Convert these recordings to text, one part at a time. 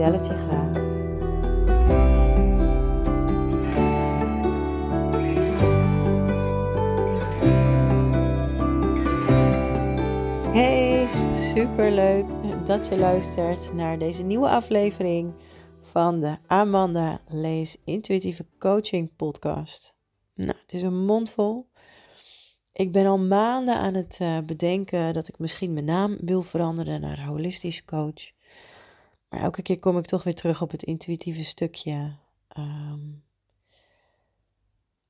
vertel je graag. Hey, super leuk dat je luistert naar deze nieuwe aflevering van de Amanda Lees Intuïtieve Coaching Podcast. Nou, het is een mond vol. Ik ben al maanden aan het uh, bedenken dat ik misschien mijn naam wil veranderen naar holistisch coach. Maar elke keer kom ik toch weer terug op het intuïtieve stukje. Um,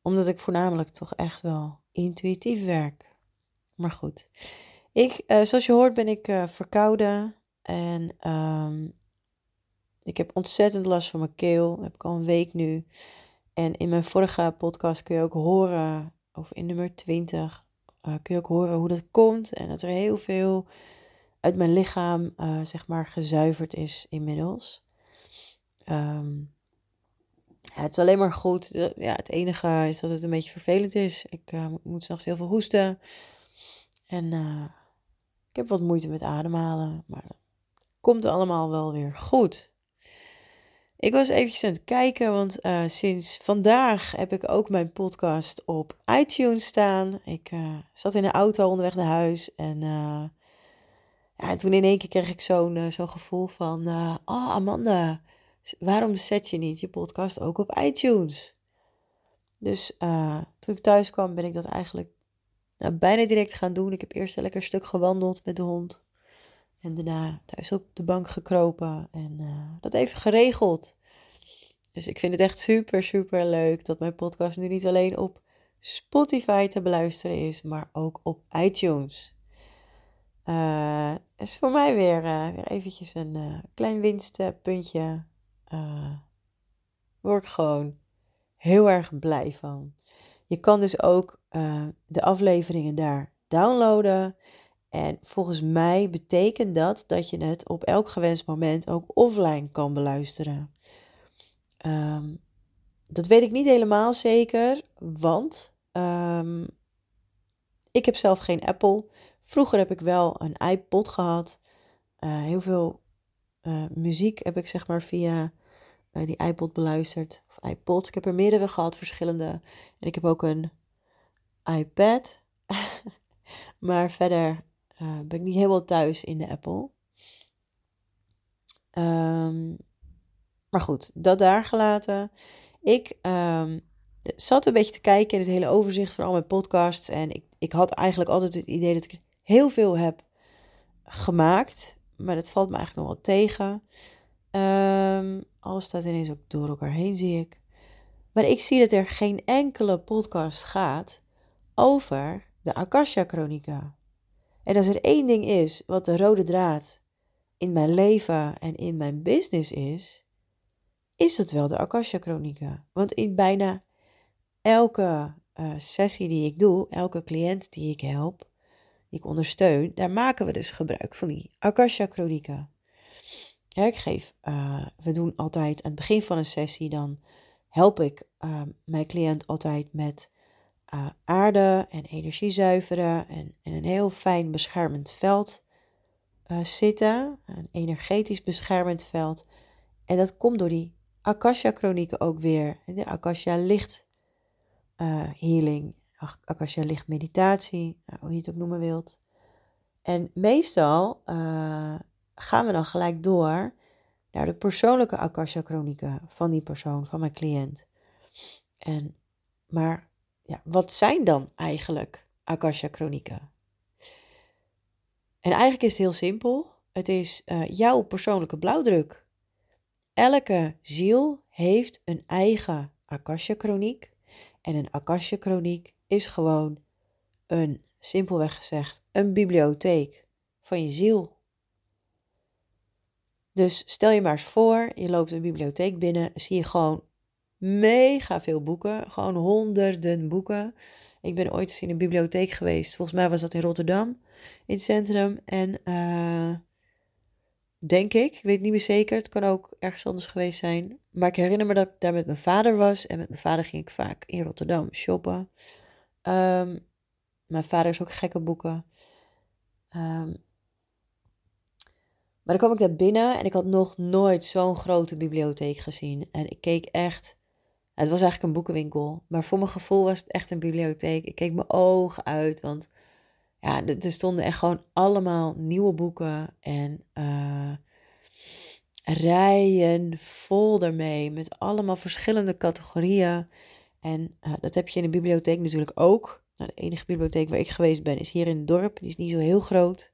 omdat ik voornamelijk toch echt wel intuïtief werk. Maar goed. Ik, uh, zoals je hoort ben ik uh, verkouden. En um, ik heb ontzettend last van mijn keel. Dat heb ik al een week nu. En in mijn vorige podcast kun je ook horen, of in nummer 20, uh, kun je ook horen hoe dat komt. En dat er heel veel uit mijn lichaam, uh, zeg maar, gezuiverd is inmiddels. Um, het is alleen maar goed. Ja, het enige is dat het een beetje vervelend is. Ik uh, moet s'nachts heel veel hoesten. En ik heb wat moeite met ademhalen. Maar dat komt allemaal wel weer goed. Ik was eventjes aan het kijken, want sinds vandaag heb ik ook mijn podcast op iTunes staan. Ik zat in de auto onderweg naar huis en, ja, en toen in één keer kreeg ik zo'n zo'n gevoel van... oh Amanda, waarom zet je niet je podcast ook op iTunes? Dus toen ik thuis kwam ben ik dat eigenlijk nou, bijna direct gaan doen. Ik heb eerst een lekker stuk gewandeld met de hond. En daarna thuis op de bank gekropen en uh, dat even geregeld. Dus ik vind het echt super, super leuk dat mijn podcast nu niet alleen op Spotify te beluisteren is, maar ook op iTunes. Uh, is voor mij weer, uh, weer eventjes een uh, klein winstpuntje. Word ik gewoon heel erg blij van. Je kan dus ook de afleveringen daar downloaden. En volgens mij betekent dat dat je het op elk gewenst moment ook offline kan beluisteren. Um, dat weet ik niet helemaal zeker, want um, ik heb zelf geen Apple. Vroeger heb ik wel een iPod gehad. Uh, heel veel uh, muziek heb ik zeg maar via uh, die iPod beluisterd. Of iPods. Ik heb er meerdere gehad, verschillende. En ik heb ook een iPad. maar verder ben ik niet helemaal thuis in de Apple. Um, maar goed, dat daar gelaten. Ik um, zat een beetje te kijken in het hele overzicht van al mijn podcasts. En ik, ik had eigenlijk altijd het idee dat ik heel veel heb gemaakt. Maar dat valt me eigenlijk nog wel tegen. Um, alles staat ineens ook door elkaar heen, zie ik. Maar ik zie dat er geen enkele podcast gaat over de Akasha Chronica. En als er één ding is wat de rode draad in mijn leven en in mijn business is, is het wel de Akasha Chronica. Want in bijna elke uh, sessie die ik doe, elke cliënt die ik help, die ik ondersteun, daar maken we dus gebruik van die Akasha Chronica. Ja, ik geef, uh, we doen altijd aan het begin van een sessie, dan help ik uh, mijn cliënt altijd met aarde en energie zuiveren en, en een heel fijn beschermend veld zitten, een energetisch beschermend veld. En dat komt door die Akasha-chronieken ook weer. De Akasha licht uh, healing, Akasha licht meditatie, nou, hoe je het ook noemen wilt. En meestal uh, gaan we dan gelijk door naar de persoonlijke Akasha chronieken van die persoon, van mijn cliënt. En, maar ja, wat zijn dan eigenlijk Akasha chronieken? En eigenlijk is het heel simpel. Het is uh, jouw persoonlijke blauwdruk. Elke ziel heeft een eigen Akasha-chroniek. En een Akasha-chroniek is gewoon een, simpelweg gezegd, een bibliotheek van je ziel. Dus stel je maar eens voor, je loopt een bibliotheek binnen, zie je gewoon mega veel boeken, gewoon honderden boeken. Ik ben ooit eens in een bibliotheek geweest, volgens mij was dat in Rotterdam, in het centrum. En uh, denk ik, ik weet niet meer zeker, het kan ook ergens anders geweest zijn. Maar ik herinner me dat ik daar met mijn vader was en met mijn vader ging ik vaak in Rotterdam shoppen. Um, mijn vader is ook gek op boeken. Um, maar dan kwam ik daar binnen en ik had nog nooit zo'n grote bibliotheek gezien. En ik keek echt. Het was eigenlijk een boekenwinkel, maar voor mijn gevoel was het echt een bibliotheek. Ik keek mijn ogen uit, want ja, er stonden echt gewoon allemaal nieuwe boeken en uh, rijen vol daarmee met allemaal verschillende categorieën. En uh, dat heb je in de bibliotheek natuurlijk ook. Nou, de enige bibliotheek waar ik geweest ben is hier in het dorp. Die is niet zo heel groot.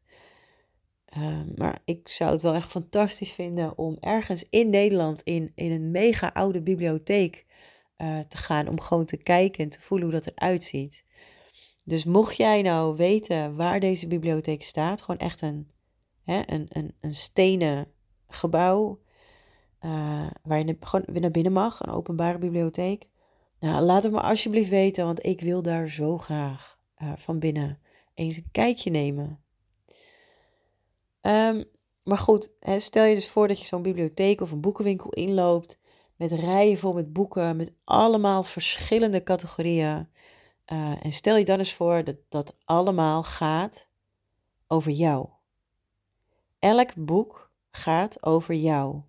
Uh, maar ik zou het wel echt fantastisch vinden om ergens in Nederland in, in een mega oude bibliotheek uh, te gaan. Om gewoon te kijken en te voelen hoe dat eruit ziet. Dus mocht jij nou weten waar deze bibliotheek staat, gewoon echt een, hè, een, een, een stenen gebouw. Uh, waar je gewoon weer naar binnen mag, een openbare bibliotheek. Nou, laat het me alsjeblieft weten, want ik wil daar zo graag uh, van binnen eens een kijkje nemen. Um, maar goed, hè, stel je dus voor dat je zo'n bibliotheek of een boekenwinkel inloopt met rijen vol met boeken, met allemaal verschillende categorieën. Uh, en stel je dan eens voor dat dat allemaal gaat over jou. Elk boek gaat over jou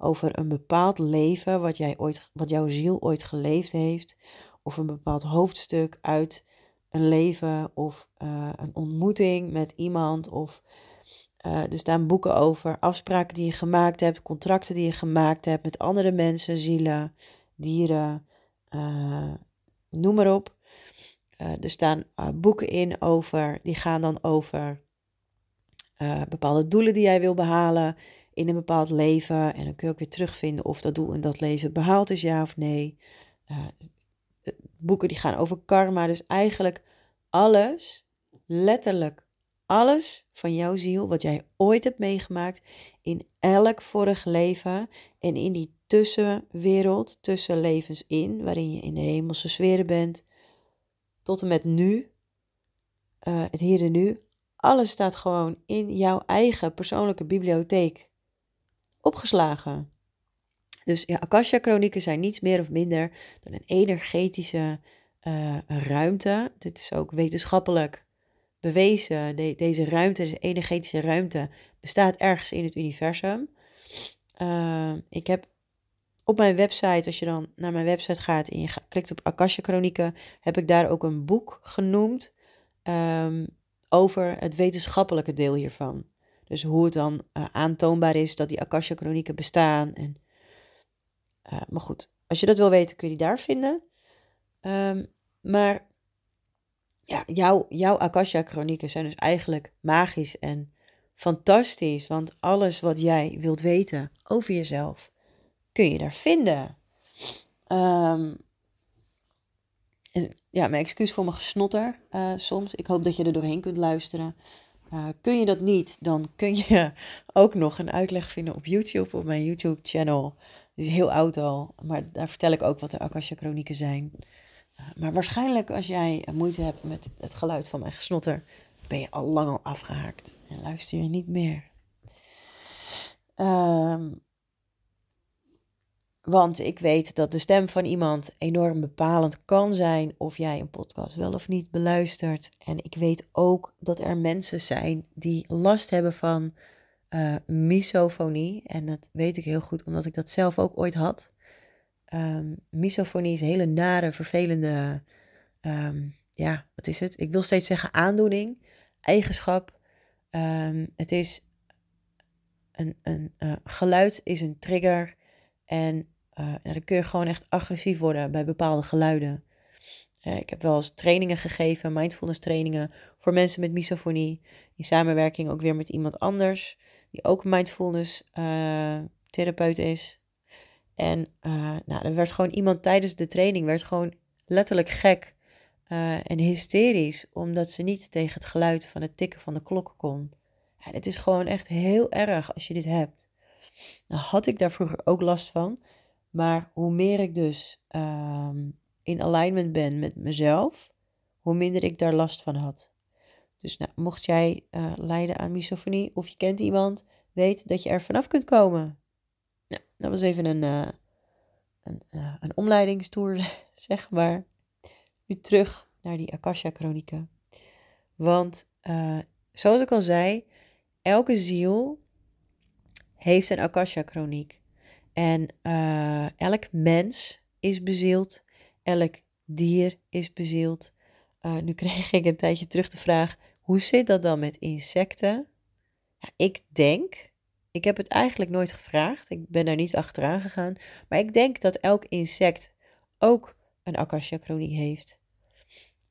over een bepaald leven wat, jij ooit, wat jouw ziel ooit geleefd heeft, of een bepaald hoofdstuk uit een leven of uh, een ontmoeting met iemand. Of uh, er staan boeken over afspraken die je gemaakt hebt, contracten die je gemaakt hebt met andere mensen, zielen, dieren, uh, noem maar op. er staan boeken in over, die gaan dan over bepaalde doelen die jij wil behalen in een bepaald leven. En dan kun je ook weer terugvinden of dat doel in dat leven behaald is, ja of nee. Uh, boeken die gaan over karma. Dus eigenlijk alles, letterlijk alles van jouw ziel, wat jij ooit hebt meegemaakt in elk vorig leven en in die tussenwereld, tussen levens in, waarin je in de hemelse sferen bent, tot en met nu, uh, het hier en nu. Alles staat gewoon in jouw eigen persoonlijke bibliotheek opgeslagen. Dus ja, Akasha-chronieken zijn niets meer of minder dan een energetische uh, ruimte. Dit is ook wetenschappelijk bewezen. deze ruimte, deze energetische ruimte, bestaat ergens in het universum. Uh, ik heb op mijn website, als je dan naar mijn website gaat en je klikt op Akasha-chronieken, heb ik daar ook een boek genoemd um, over het wetenschappelijke deel hiervan. Dus hoe het dan uh, aantoonbaar is dat die Akasha-chronieken bestaan. En, uh, maar goed, als je dat wil weten, kun je die daar vinden. Um, maar ja, jouw, jouw Akasha-chronieken zijn dus eigenlijk magisch en fantastisch. Want alles wat jij wilt weten over jezelf, kun je daar vinden. Um, en ja, mijn excuus voor mijn gesnotter uh, soms. Ik hoop dat je er doorheen kunt luisteren. Uh, kun je dat niet, dan kun je ook nog een uitleg vinden op YouTube, op mijn YouTube-channel. Die is heel oud al, maar daar vertel ik ook wat de Akasha-chronieken zijn. Uh, maar waarschijnlijk als jij moeite hebt met het geluid van mijn gesnotter, ben je al lang al afgehaakt en luister je niet meer. Um, want ik weet dat de stem van iemand enorm bepalend kan zijn of jij een podcast wel of niet beluistert. En ik weet ook dat er mensen zijn die last hebben van uh, misofonie. En dat weet ik heel goed omdat ik dat zelf ook ooit had. Um, misofonie is een hele nare, vervelende, um, ja, wat is het? Ik wil steeds zeggen aandoening, eigenschap. Um, het is een, een uh, geluid is een trigger en uh, dan kun je gewoon echt agressief worden bij bepaalde geluiden. Ik heb wel eens trainingen gegeven, mindfulness trainingen voor mensen met misofonie. In samenwerking ook weer met iemand anders, die ook mindfulness uh, therapeut is. En nou, er werd gewoon iemand tijdens de training werd gewoon letterlijk gek en hysterisch, omdat ze niet tegen het geluid van het tikken van de klokken kon. Ja, is gewoon echt heel erg als je dit hebt. Nou had ik daar vroeger ook last van. Maar hoe meer ik dus ehm, in alignment ben met mezelf, hoe minder ik daar last van had. Dus nou, mocht jij uh, lijden aan misofonie of je kent iemand, weet dat je er vanaf kunt komen. Nou, dat was even een, uh, een, uh, een omleidingstoer, zeg maar. Nu terug naar die Akasha-chronieken. Want zoals ik al zei, elke ziel heeft een Akasha-chroniek. En elk mens is bezield, elk dier is bezield. nu kreeg ik een tijdje terug de vraag: hoe zit dat dan met insecten? Ja, ik denk, ik heb het eigenlijk nooit gevraagd, ik ben daar niet achteraan gegaan, maar ik denk dat elk insect ook een akasha-chroniek heeft.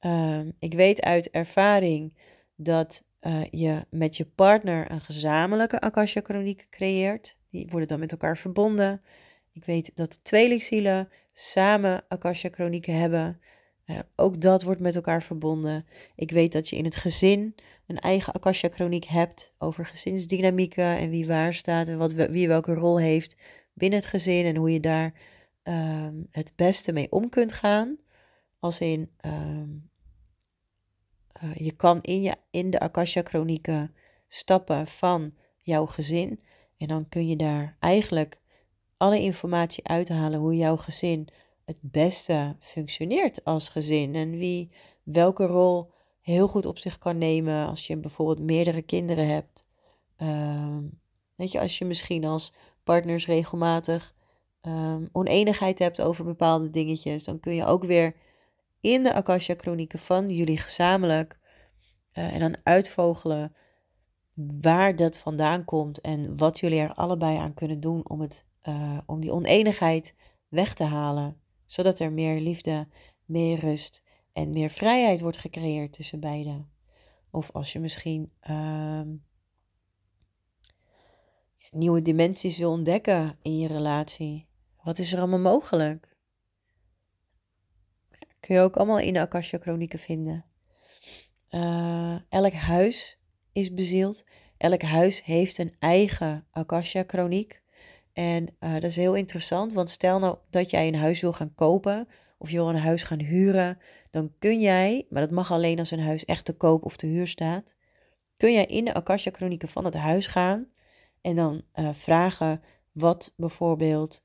Um, ik weet uit ervaring dat uh, je met je partner een gezamenlijke akasha-chroniek creëert. Die worden dan met elkaar verbonden. Ik weet dat tweelingzielen samen akasha-chronieken hebben ook dat wordt met elkaar verbonden. Ik weet dat je in het gezin een eigen Akasha-chroniek hebt over gezinsdynamieken en wie waar staat en wat, wie welke rol heeft binnen het gezin en hoe je daar ehm, het beste mee om kunt gaan. Als in, ehm, eh, je kan in, je, in de Akasha-chronieken stappen van jouw gezin en dan kun je daar eigenlijk alle informatie uithalen hoe jouw gezin het beste functioneert als gezin en wie welke rol heel goed op zich kan nemen als je bijvoorbeeld meerdere kinderen hebt. Uh, weet je, als je misschien als partners regelmatig um, oneenigheid hebt over bepaalde dingetjes, dan kun je ook weer in de Akasha Chronieken van jullie gezamenlijk uh, en dan uitvogelen waar dat vandaan komt en wat jullie er allebei aan kunnen doen om, het, uh, om die oneenigheid weg te halen zodat er meer liefde, meer rust en meer vrijheid wordt gecreëerd tussen beiden. Of als je misschien uh, nieuwe dimensies wil ontdekken in je relatie. Wat is er allemaal mogelijk? Kun je ook allemaal in de Akasha Chronieken vinden. Uh, elk huis is bezield. Elk huis heeft een eigen Akasha Chroniek. En uh, dat is heel interessant, want stel nou dat jij een huis wil gaan kopen of je wil een huis gaan huren, dan kun jij, maar dat mag alleen als een huis echt te koop of te huur staat, kun jij in de Akasha Chronieken van het huis gaan en dan uh, vragen wat bijvoorbeeld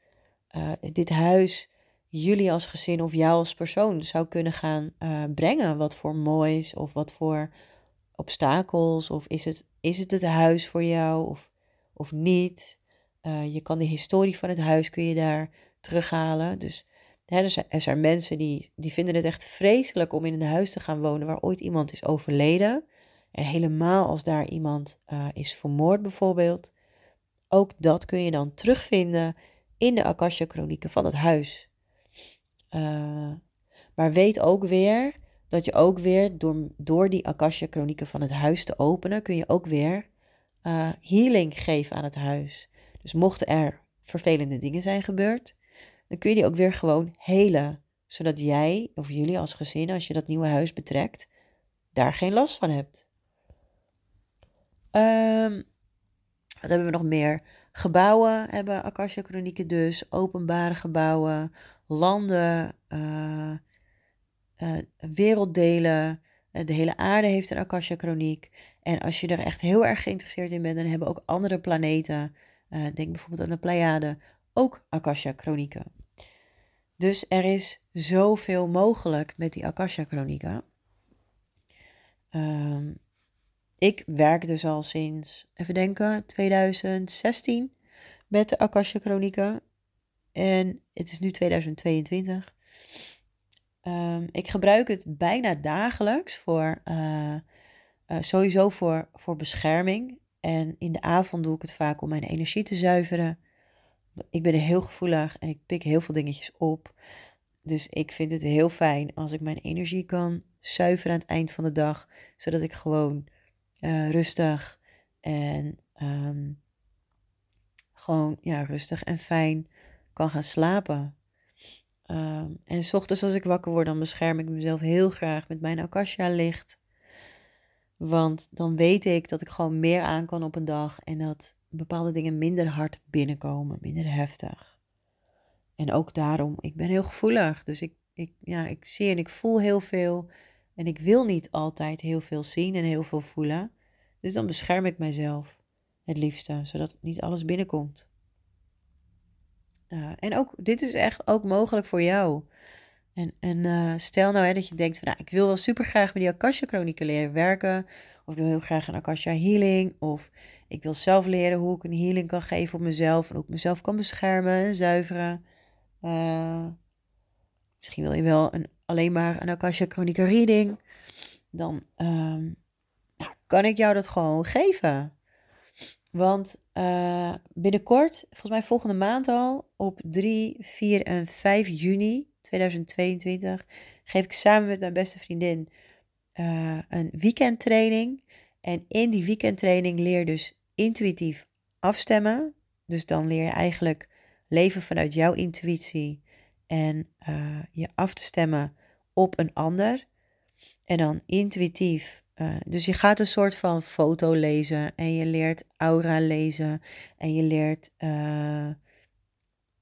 uh, dit huis jullie als gezin of jou als persoon zou kunnen gaan brengen. Wat voor moois of wat voor obstakels of is het, is het het huis voor jou of, of niet? Uh, je kan de historie van het huis kun je daar terughalen. Dus er, zijn, er zijn mensen die, die vinden het echt vreselijk om in een huis te gaan wonen waar ooit iemand is overleden. En helemaal als daar iemand uh, is vermoord bijvoorbeeld. Ook dat kun je dan terugvinden in de Akasha-chronieken van het huis. Uh, maar weet ook weer dat je ook weer door, door die Akasha-chronieken van het huis te openen, kun je ook weer uh, healing geven aan het huis. Dus mochten er vervelende dingen zijn gebeurd, dan kun je die ook weer gewoon helen. Zodat jij of jullie als gezin, als je dat nieuwe huis betrekt, daar geen last van hebt. Um, wat hebben we nog meer? Gebouwen hebben Akasha Chronieken dus, openbare gebouwen, landen, uh, uh, werelddelen. Uh, de hele aarde heeft een Akasha Chroniek. En als je er echt heel erg geïnteresseerd in bent, dan hebben ook andere planeten uh, denk bijvoorbeeld aan de Pleiade, ook Akasha-chronieken. Dus er is zoveel mogelijk met die Akasha-chronieken. Uh, ik werk dus al sinds, even denken, 2016 met de Akasha-chronieken. En het is nu 2022. Ehm, ik gebruik het bijna dagelijks voor, uh, uh, sowieso voor, voor bescherming. En in de avond doe ik het vaak om mijn energie te zuiveren. Ik ben heel gevoelig en ik pik heel veel dingetjes op. Dus ik vind het heel fijn als ik mijn energie kan zuiveren aan het eind van de dag. Zodat ik gewoon uh, rustig en um, gewoon ja, rustig en fijn kan gaan slapen. Um, en s ochtends als ik wakker word, dan bescherm ik mezelf heel graag met mijn akasha licht. Want dan weet ik dat ik gewoon meer aan kan op een dag en dat bepaalde dingen minder hard binnenkomen, minder heftig. En ook daarom, ik ben heel gevoelig. Dus ik, ik, ja, ik zie en ik voel heel veel. En ik wil niet altijd heel veel zien en heel veel voelen. Dus dan bescherm ik mijzelf het liefste, zodat niet alles binnenkomt. Uh, en ook, dit is echt ook mogelijk voor jou. En, en uh, stel nou hè, dat je denkt van, nou, ik wil wel super graag met die Akasha Chronieken leren werken. Of ik wil heel graag een Akasha Healing. Of ik wil zelf leren hoe ik een healing kan geven op mezelf. En hoe ik mezelf kan beschermen en zuiveren. Uh, misschien wil je wel een, alleen maar een Akasha Chronica reading. Dan um, nou, kan ik jou dat gewoon geven. Want uh, binnenkort, volgens mij volgende maand al, op 3, 4 en 5 juni 2022, geef ik samen met mijn beste vriendin uh, een weekendtraining. En in die weekendtraining leer dus intuïtief afstemmen. Dus dan leer je eigenlijk leven vanuit jouw intuïtie en uh, je af te stemmen op een ander. En dan intuïtief. Uh, dus je gaat een soort van foto lezen en je leert aura lezen en je leert uh,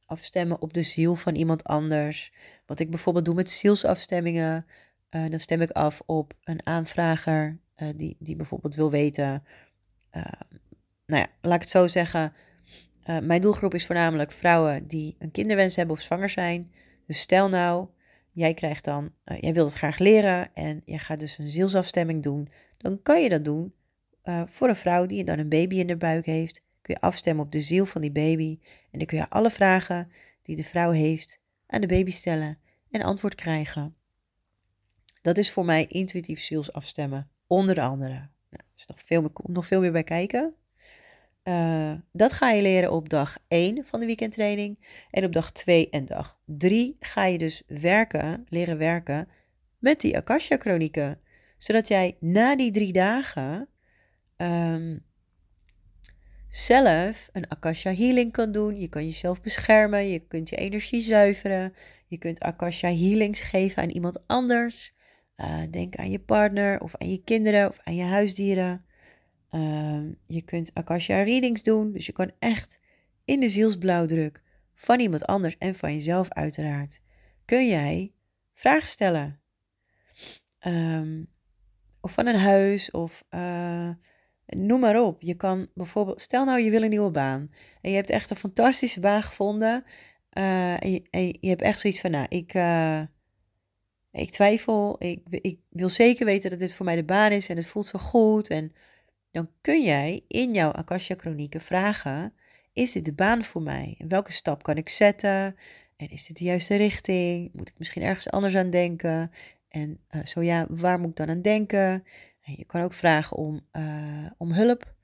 afstemmen op de ziel van iemand anders. Wat ik bijvoorbeeld doe met zielsafstemmingen, dan stem ik af op een aanvrager die, die bijvoorbeeld wil weten. nou ja, laat ik het zo zeggen. mijn doelgroep is voornamelijk vrouwen die een kinderwens hebben of zwanger zijn. Dus stel nou, jij krijgt dan, uh, jij wilt het graag leren en jij gaat dus een zielsafstemming doen. Dan kan je dat doen uh, voor een vrouw die dan een baby in de buik heeft. Kun je afstemmen op de ziel van die baby. En dan kun je alle vragen die de vrouw heeft aan de baby stellen en antwoord krijgen. Dat is voor mij intuïtief zielsafstemmen, onder andere. Nou, er is nog veel, komt nog veel meer bij kijken. Uh, dat ga je leren op dag 1 van de weekendtraining. En op dag 2 en dag 3 ga je dus werken, leren werken met die Akasha-chronieken. Zodat jij na die drie dagen um, zelf een Akasha healing kan doen. Je kan jezelf beschermen, je kunt je energie zuiveren. Je kunt Akasha healings geven aan iemand anders. Uh, denk aan je partner of aan je kinderen of aan je huisdieren. Uh, je kunt Akasha readings doen, dus je kan echt in de zielsblauwdruk van iemand anders en van jezelf uiteraard, kun jij vragen stellen. Um, of van een huis of uh, noem maar op. Je kan bijvoorbeeld, stel nou je wil een nieuwe baan en je hebt echt een fantastische baan gevonden uh, en, je, je, hebt echt zoiets van, nou, ik, uh, ik twijfel, ik, ik wil zeker weten dat dit voor mij de baan is en het voelt zo goed en dan kun jij in jouw Akasha Chronieken vragen: is dit de baan voor mij? En welke stap kan ik zetten? En is dit de juiste richting? Moet ik misschien ergens anders aan denken? En uh, zo ja, waar moet ik dan aan denken? En je kan ook vragen om, uh, om hulp,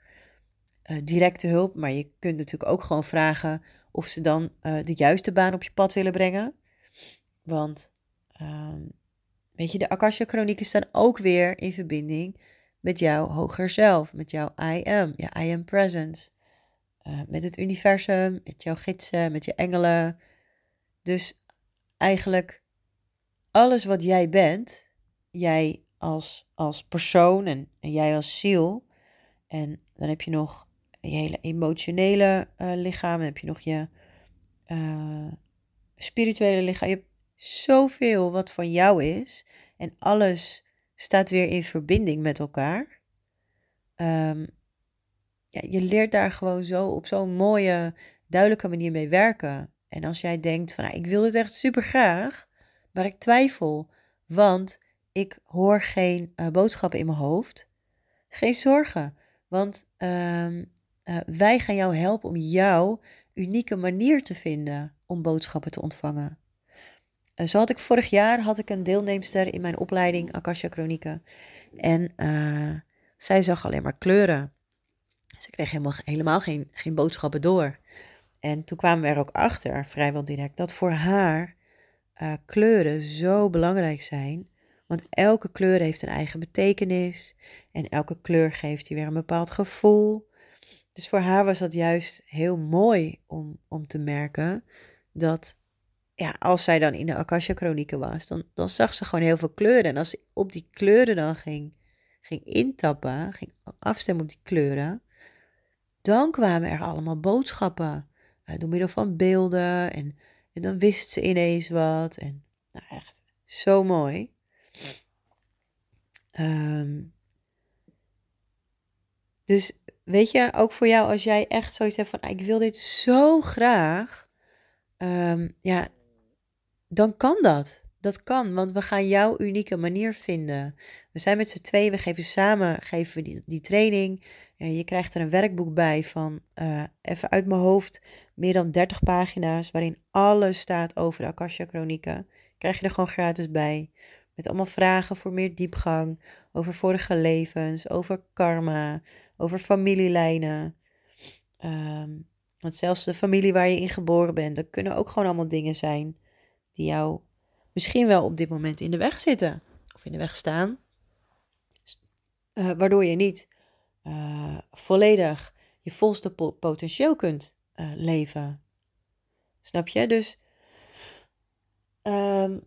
uh, directe hulp, maar je kunt natuurlijk ook gewoon vragen of ze dan de juiste baan op je pad willen brengen. Want um, weet je, de Akasha Chronieken staan ook weer in verbinding met jouw hoger zelf, met jouw I am, je I am presence. Uh, met het universum, met jouw gidsen, met je engelen. Dus eigenlijk alles wat jij bent, jij als, als persoon en, jij als ziel. En dan heb je nog je hele emotionele uh, lichaam, dan heb je nog je uh, spirituele lichaam. Je hebt zoveel wat van jou is. En alles staat weer in verbinding met elkaar. Um, ja, je leert daar gewoon zo op zo'n mooie, duidelijke manier mee werken. En als jij denkt van, nou, ik wil dit echt super graag, maar ik twijfel, want ik hoor geen uh, boodschappen in mijn hoofd. Geen zorgen, want um, uh, wij gaan jou helpen om jouw unieke manier te vinden om boodschappen te ontvangen. Uh, zo had ik vorig jaar had ik een deelnemster in mijn opleiding Akasha Chronieken. En uh, zij zag alleen maar kleuren. Ze kreeg helemaal, helemaal geen, geen boodschappen door. En toen kwamen we er ook achter, vrijwel direct, dat voor haar uh, kleuren zo belangrijk zijn. Want elke kleur heeft een eigen betekenis. En elke kleur geeft je weer een bepaald gevoel. Dus voor haar was dat juist heel mooi om, om te merken dat ja, als zij dan in de Akasha Chronieken was, dan, dan zag ze gewoon heel veel kleuren. En als ze op die kleuren dan ging, ging intappen, ging afstemmen op die kleuren, dan kwamen er allemaal boodschappen. Uh, door middel van beelden. En, en dan wist ze ineens wat. En nou, echt zo mooi. Ehm, dus weet je, ook voor jou, als jij echt zoiets hebt van: ah, ik wil dit zo graag. Ehm, ja, dan kan dat. Dat kan, want we gaan jouw unieke manier vinden. We zijn met z'n tweeën, we geven samen geven we die, die training. je krijgt er een werkboek bij van, uh, even uit mijn hoofd, meer dan 30 pagina's, waarin alles staat over de Akasha Chronieken. Krijg je er gewoon gratis bij. Met allemaal vragen voor meer diepgang, over vorige levens, over karma, over familielijnen. Ehm, want zelfs de familie waar je in geboren bent, dat kunnen ook gewoon allemaal dingen zijn die jou misschien wel op dit moment in de weg zitten of in de weg staan. Uh, waardoor je niet uh, volledig je volste potentieel kunt uh, leven. Snap je? Dus um,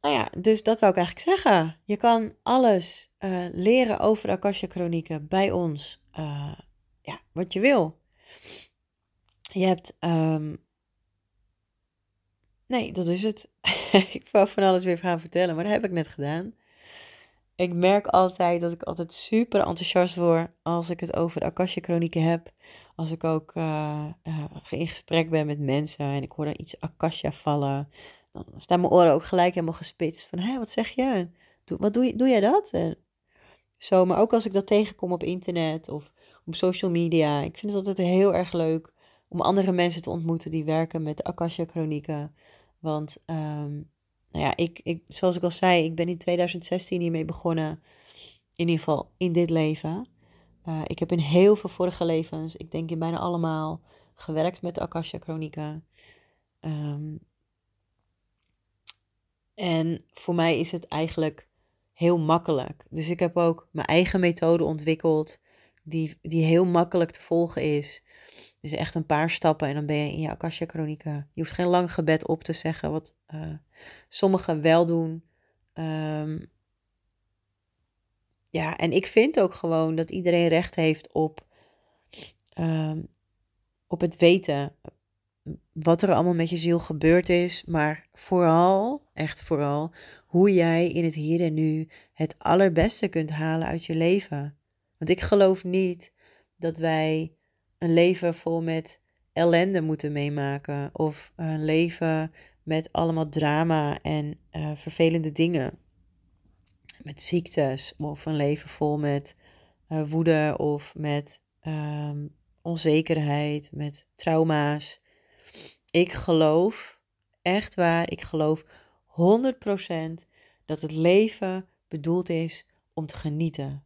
nou ja, dus dat wou ik eigenlijk zeggen. Je kan alles leren over de Akasha Chronieken bij ons. ja, wat je wil. Je hebt um, Nee, dat is het. ik wou van alles weer gaan vertellen, maar dat heb ik net gedaan. Ik merk altijd dat ik altijd super enthousiast word als ik het over de Akasha Chronieken heb. Als ik ook uh, uh, in gesprek ben met mensen en ik hoor er iets Akasha vallen. Dan staan mijn oren ook gelijk helemaal gespitst. Van, hé, wat zeg je? Doe, wat doe, jij dat? En zo, maar ook als ik dat tegenkom op internet of op social media. Ik vind het altijd heel erg leuk om andere mensen te ontmoeten die werken met de Akasha Chronieken. Want um, nou ja, ik, ik, zoals ik al zei, ik ben in 2016 hiermee begonnen. In ieder geval in dit leven. Uh, ik heb in heel veel vorige levens, ik denk in bijna allemaal, gewerkt met de Akasha Chronica. Um, en voor mij is het eigenlijk heel makkelijk. Dus ik heb ook mijn eigen methode ontwikkeld, die, die heel makkelijk te volgen is. Dus echt een paar stappen en dan ben je in je Akasha Chronica. Je hoeft geen lang gebed op te zeggen, wat uh, sommigen wel doen. Um, ja, en ik vind ook gewoon dat iedereen recht heeft op, um, op het weten wat er allemaal met je ziel gebeurd is. Maar vooral, echt vooral, hoe jij in het hier en nu het allerbeste kunt halen uit je leven. Want ik geloof niet dat wij een leven vol met ellende moeten meemaken. Of een leven met allemaal drama en uh, vervelende dingen. Met ziektes. Of een leven vol met uh, woede of met um, onzekerheid, met trauma's. Ik geloof, echt waar, ik geloof 100% dat het leven bedoeld is om te genieten.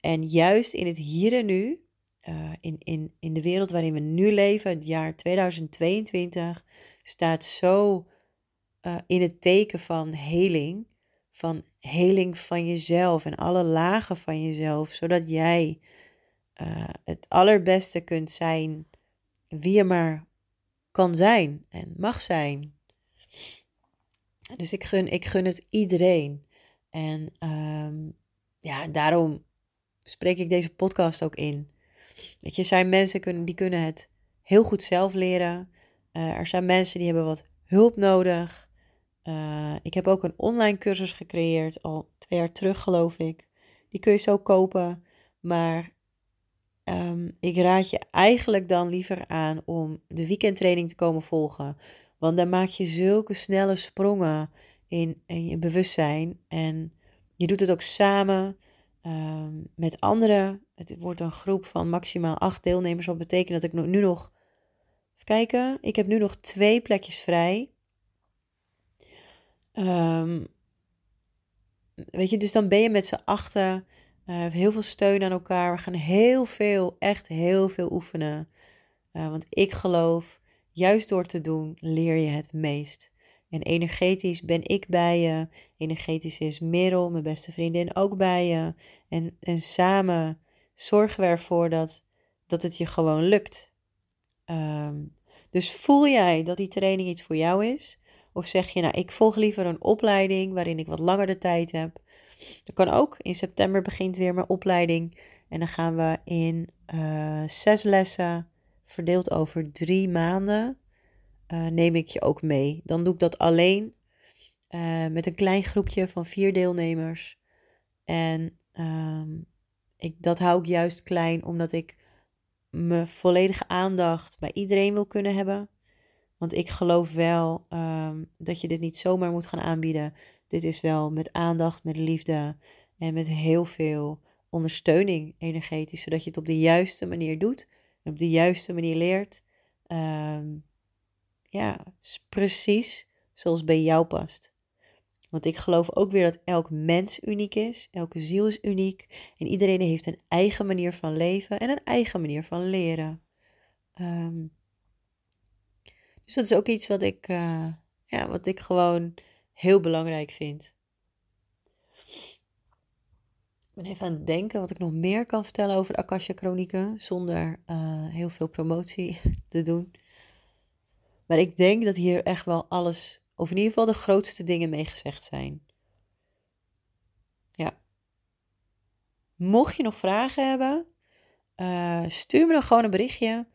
En juist in het hier en nu uh, in, in, in de wereld waarin we nu leven, het jaar 2022, staat zo uh, in het teken van heling. Van heling van jezelf en alle lagen van jezelf, zodat jij uh, het allerbeste kunt zijn wie je maar kan zijn en mag zijn. Dus ik gun, ik gun het iedereen. En um, ja, daarom spreek ik deze podcast ook in. Weet je, zijn mensen kunnen, die kunnen het heel goed zelf leren. Uh, er zijn mensen die hebben wat hulp nodig. Uh, ik heb ook een online cursus gecreëerd, al twee jaar terug geloof ik. Die kun je zo kopen. Maar um, ik raad je eigenlijk dan liever aan om de weekendtraining te komen volgen. Want dan maak je zulke snelle sprongen in, in je bewustzijn. En je doet het ook samen. Ehm, met anderen. Het wordt een groep van maximaal acht deelnemers. Wat betekent dat ik nu nog. Even kijken. Ik heb nu nog twee plekjes vrij. Um, weet je, dus dan ben je met z'n achten. Heel veel steun aan elkaar. We gaan heel veel, echt heel veel oefenen. Uh, want ik geloof, juist door te doen, leer je het meest. En energetisch ben ik bij je. Energetisch is Merel, mijn beste vriendin, ook bij je. En, en samen zorgen we ervoor dat, dat het je gewoon lukt. Um, dus voel jij dat die training iets voor jou is? Of zeg je, nou, ik volg liever een opleiding waarin ik wat langer de tijd heb. Dat kan ook. In september begint weer mijn opleiding En dan gaan we in uh, zes lessen, verdeeld over drie maanden, uh, neem ik je ook mee. Dan doe ik dat alleen uh, met een klein groepje van vier deelnemers. En um, ik, dat hou ik juist klein omdat ik mijn volledige aandacht bij iedereen wil kunnen hebben. Want ik geloof wel um, dat je dit niet zomaar moet gaan aanbieden. Dit is wel met aandacht, met liefde en met heel veel ondersteuning energetisch, zodat je het op de juiste manier doet en op de juiste manier leert. Um, ja, precies zoals bij jou past. Want ik geloof ook weer dat elk mens uniek is, elke ziel is uniek en iedereen heeft een eigen manier van leven en een eigen manier van leren. Um, dus dat is ook iets wat ik, uh, ja, wat ik gewoon heel belangrijk vind. Ik ben even aan het denken wat ik nog meer kan vertellen over de Akasha Chronieken zonder uh, heel veel promotie te doen. Maar ik denk dat hier echt wel alles, of in ieder geval de grootste dingen mee gezegd zijn. Ja. Mocht je nog vragen hebben, uh, stuur me dan gewoon een berichtje.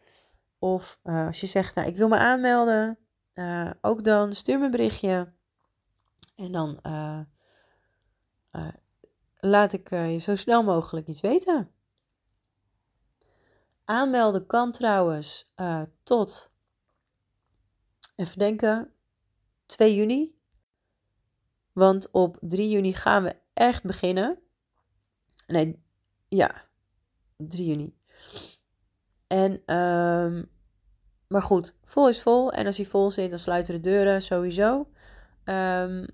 Of uh, als je zegt, nou, ik wil me aanmelden, uh, ook dan stuur me een berichtje. En dan laat ik je zo snel mogelijk iets weten. Aanmelden kan trouwens tot Even denken. 2 juni. Want op 3 juni gaan we echt beginnen. Nee, ja. 3 juni. En, um, maar goed, vol is vol. En als hij vol zit, dan sluiten de deuren sowieso. Um,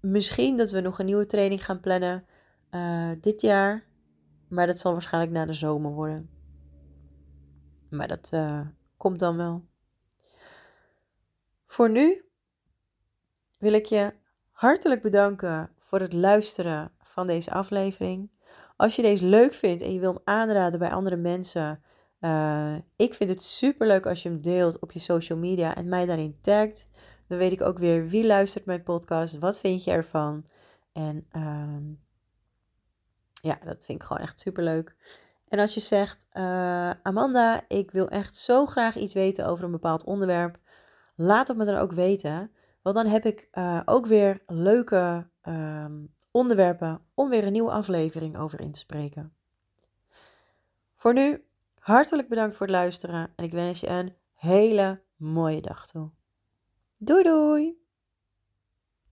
misschien dat we nog een nieuwe training gaan plannen uh, dit jaar. Maar dat zal waarschijnlijk na de zomer worden. Maar dat, uh, komt dan wel. Voor nu wil ik je hartelijk bedanken voor het luisteren van deze aflevering. Als je deze leuk vindt en je wil hem aanraden bij andere mensen, uh, ik vind het super leuk als je hem deelt op je social media en mij daarin tagt. Dan weet ik ook weer wie luistert mijn podcast, wat vind je ervan. En uh, ja, dat vind ik gewoon echt super leuk. En als je zegt, uh, Amanda, ik wil echt zo graag iets weten over een bepaald onderwerp, laat het me dan ook weten. Want dan heb ik uh, ook weer leuke um, onderwerpen om weer een nieuwe aflevering over in te spreken. Voor nu, hartelijk bedankt voor het luisteren en ik wens je een hele mooie dag toe. Doei doei!